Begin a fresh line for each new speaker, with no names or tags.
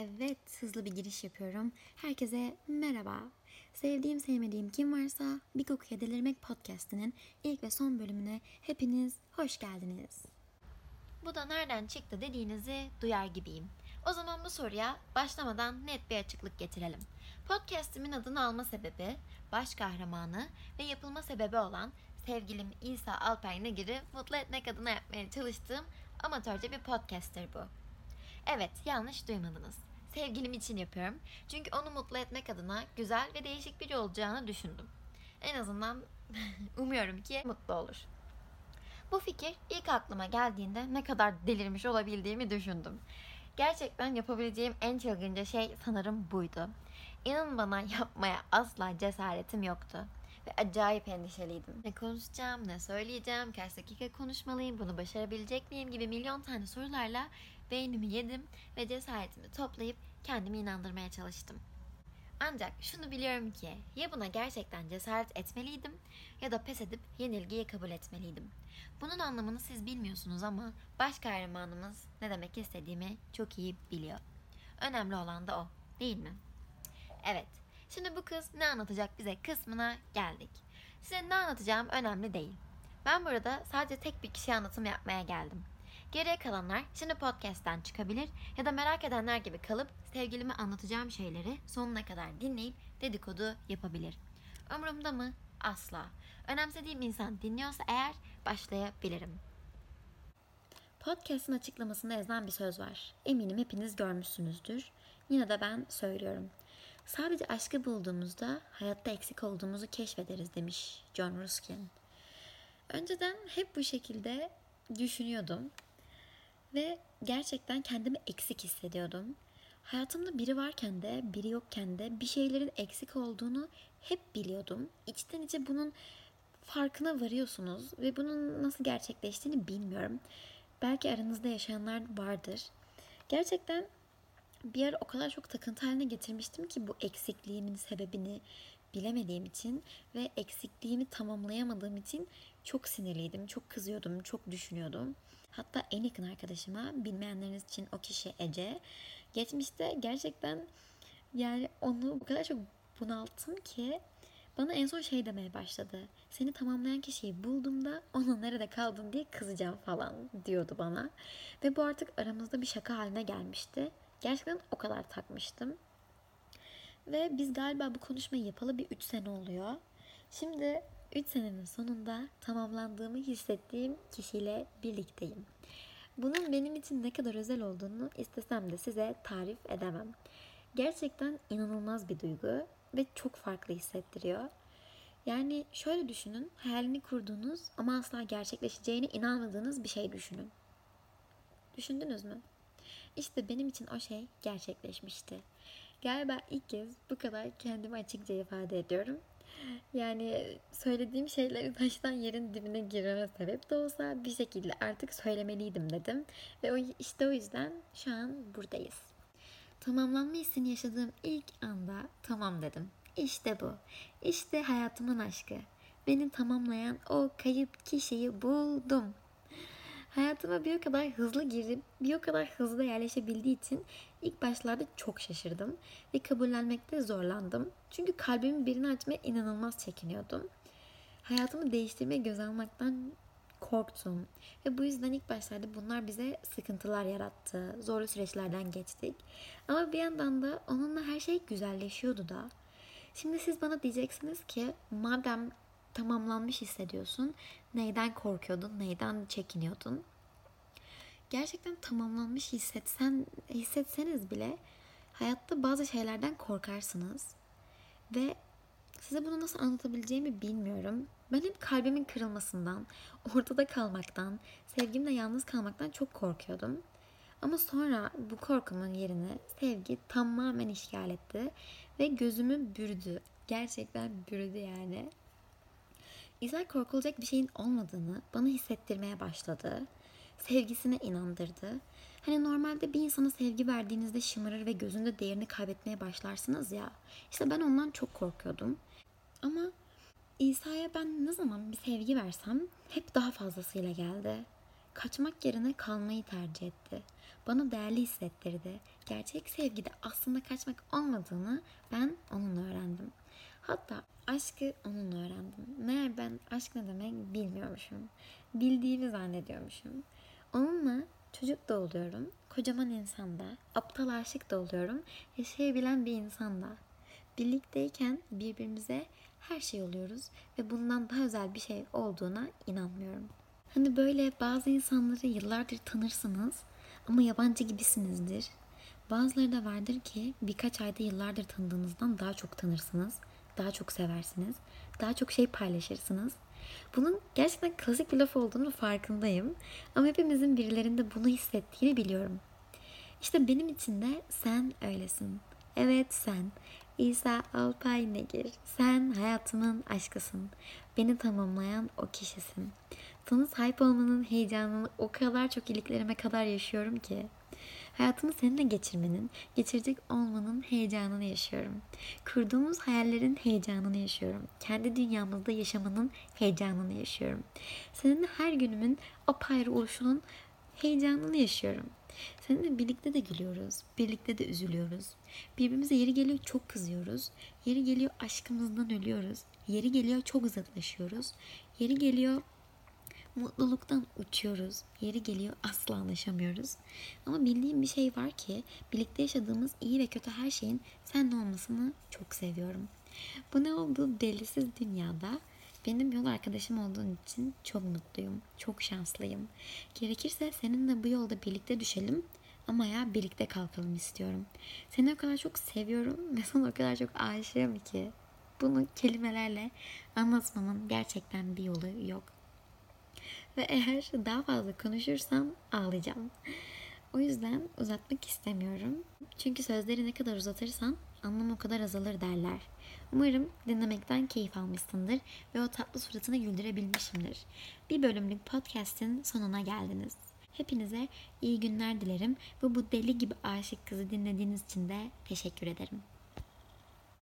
Evet, hızlı bir giriş yapıyorum. Herkese merhaba. Sevdiğim sevmediğim kim varsa Bir Kokuya Delirmek podcastinin ilk ve son bölümüne hepiniz hoş geldiniz.
Bu da nereden çıktı dediğinizi duyar gibiyim. O zaman bu soruya başlamadan net bir açıklık getirelim. Podcast'imin adını alma sebebi, baş kahramanı ve yapılma sebebi olan sevgilim İsa Alper Negir'i mutlu etmek adına yapmaya çalıştığım amatörce bir podcast'tir bu. Evet, yanlış duymadınız. Sevgilim için yapıyorum. Çünkü onu mutlu etmek adına güzel ve değişik biri olacağını düşündüm. En azından umuyorum ki mutlu olur. Bu fikir ilk aklıma geldiğinde ne kadar delirmiş olabildiğimi düşündüm. Gerçekten yapabileceğim en çılgınca şey sanırım buydu. İnanın bana yapmaya asla cesaretim yoktu. Ve acayip endişeliydim. Ne konuşacağım, ne söyleyeceğim, kaç dakika konuşmalıyım, bunu başarabilecek miyim gibi milyon tane sorularla beynimi yedim ve cesaretimi toplayıp kendimi inandırmaya çalıştım. Ancak şunu biliyorum ki ya buna gerçekten cesaret etmeliydim ya da pes edip yenilgiyi kabul etmeliydim. Bunun anlamını siz bilmiyorsunuz ama baş kahramanımız ne demek istediğimi çok iyi biliyor. Önemli olan da o, değil mi? Evet, şimdi bu kız ne anlatacak bize kısmına geldik. Size ne anlatacağım önemli değil. Ben burada sadece tek bir kişi anlatım yapmaya geldim. Geriye kalanlar şimdi podcast'ten çıkabilir ya da merak edenler gibi kalıp sevgilime anlatacağım şeyleri sonuna kadar dinleyip dedikodu yapabilir. Umurumda mı? Asla. Önemsediğim insan dinliyorsa eğer başlayabilirim.
Podcast'ın açıklamasında yazan bir söz var. Eminim hepiniz görmüşsünüzdür. Yine de ben söylüyorum. Sadece aşkı bulduğumuzda hayatta eksik olduğumuzu keşfederiz demiş John Ruskin. Önceden hep bu şekilde düşünüyordum ve gerçekten kendimi eksik hissediyordum. Hayatımda biri varken de biri yokken de bir şeylerin eksik olduğunu hep biliyordum. İçten içe bunun farkına varıyorsunuz ve bunun nasıl gerçekleştiğini bilmiyorum. Belki aranızda yaşayanlar vardır. Gerçekten bir ara o kadar çok takıntı haline getirmiştim ki bu eksikliğimin sebebini bilemediğim için ve eksikliğimi tamamlayamadığım için çok sinirliydim, çok kızıyordum, çok düşünüyordum. Hatta en yakın arkadaşıma, bilmeyenleriniz için o kişi Ece. Geçmişte gerçekten yani onu o kadar çok bunalttım ki bana en son şey demeye başladı. Seni tamamlayan kişiyi bulduğumda ona nerede kaldın diye kızacağım falan diyordu bana. Ve bu artık aramızda bir şaka haline gelmişti. Gerçekten o kadar takmıştım. Ve biz galiba bu konuşmayı yapalı bir 3 sene oluyor. Şimdi 3 senenin sonunda tamamlandığımı hissettiğim kişiyle birlikteyim. Bunun benim için ne kadar özel olduğunu istesem de size tarif edemem. Gerçekten inanılmaz bir duygu ve çok farklı hissettiriyor. Yani şöyle düşünün, hayalini kurduğunuz ama asla gerçekleşeceğine inanmadığınız bir şey düşünün. Düşündünüz mü? İşte benim için o şey gerçekleşmişti. Galiba ilk kez bu kadar kendimi açıkça ifade ediyorum. Yani söylediğim şeyleri taştan yerin dibine girmeme sebep de olsa bir şekilde artık söylemeliydim dedim. Ve o, işte o yüzden şu an buradayız. Tamamlanma hissini yaşadığım ilk anda tamam dedim. İşte bu. İşte hayatımın aşkı. Beni tamamlayan o kayıp kişiyi buldum. Hayatıma bir o kadar hızlı girip bir o kadar hızlı yerleşebildiği için ilk başlarda çok şaşırdım ve kabullenmekte zorlandım. Çünkü kalbimi birine açmaya inanılmaz çekiniyordum. Hayatımı değiştirmeye göz almaktan korktum. Ve bu yüzden ilk başlarda bunlar bize sıkıntılar yarattı. Zorlu süreçlerden geçtik. Ama bir yandan da onunla her şey güzelleşiyordu da. Şimdi siz bana diyeceksiniz ki madem tamamlanmış hissediyorsun. Neyden korkuyordun, neyden çekiniyordun? Gerçekten tamamlanmış hissetsen, hissetseniz bile hayatta bazı şeylerden korkarsınız. Ve size bunu nasıl anlatabileceğimi bilmiyorum. Ben hep kalbimin kırılmasından, ortada kalmaktan, sevgimle yalnız kalmaktan çok korkuyordum. Ama sonra bu korkumun yerine sevgi tamamen işgal etti ve gözümü bürüdü. Gerçekten bürüdü yani. İzel korkulacak bir şeyin olmadığını bana hissettirmeye başladı. Sevgisine inandırdı. Hani normalde bir insana sevgi verdiğinizde şımarır ve gözünde değerini kaybetmeye başlarsınız ya. İşte ben ondan çok korkuyordum. Ama İsa'ya ben ne zaman bir sevgi versem hep daha fazlasıyla geldi. Kaçmak yerine kalmayı tercih etti. Bana değerli hissettirdi. gerçek sevgide aslında kaçmak olmadığını ben onunla öğrendim. Hatta aşkı onunla öğrendim. Meğer ben aşk ne demek bilmiyormuşum. Bildiğimi zannediyormuşum. Onunla çocuk da oluyorum, kocaman insanda, aptal aşık da oluyorum, yaşayabilen bir insanda. Birlikteyken birbirimize her şey oluyoruz ve bundan daha özel bir şey olduğuna inanmıyorum. Hani böyle bazı insanları yıllardır tanırsınız ama yabancı gibisinizdir. Bazıları da vardır ki birkaç ayda yıllardır tanıdığınızdan daha çok tanırsınız, daha çok seversiniz, daha çok şey paylaşırsınız. Bunun gerçekten klasik bir laf olduğunu farkındayım. Ama hepimizin birilerinde bunu hissettiğini biliyorum. İşte benim için de sen öylesin. Evet sen. İsa Alpay Negir. Sen hayatımın aşkısın. Beni tamamlayan o kişisin. Sana sahip olmanın heyecanını o kadar çok iliklerime kadar yaşıyorum ki. Hayatımı seninle geçirmenin, geçirecek olmanın heyecanını yaşıyorum. Kurduğumuz hayallerin heyecanını yaşıyorum. Kendi dünyamızda yaşamanın heyecanını yaşıyorum. Seninle her günümün apayrı oluşunun heyecanını yaşıyorum. Seninle birlikte de gülüyoruz, birlikte de üzülüyoruz. Birbirimize yeri geliyor çok kızıyoruz. Yeri geliyor aşkımızdan ölüyoruz. Yeri geliyor çok uzaklaşıyoruz. Yeri geliyor mutluluktan uçuyoruz. Yeri geliyor asla anlaşamıyoruz. Ama bildiğim bir şey var ki birlikte yaşadığımız iyi ve kötü her şeyin seninle olmasını çok seviyorum. Bu ne olduğu delisiz dünyada benim yol arkadaşım olduğun için çok mutluyum. Çok şanslıyım. Gerekirse seninle bu yolda birlikte düşelim ama ya birlikte kalkalım istiyorum. Seni o kadar çok seviyorum ve sana o kadar çok aşığım ki bunu kelimelerle anlatmamın gerçekten bir yolu yok. Ve eğer daha fazla konuşursam ağlayacağım. O yüzden uzatmak istemiyorum. Çünkü sözleri ne kadar uzatırsan anlam o kadar azalır derler. Umarım dinlemekten keyif almışsındır ve o tatlı suratını güldürebilmişimdir. Bir bölümlük podcast'in sonuna geldiniz. Hepinize iyi günler dilerim ve bu deli gibi aşık kızı dinlediğiniz için de teşekkür ederim.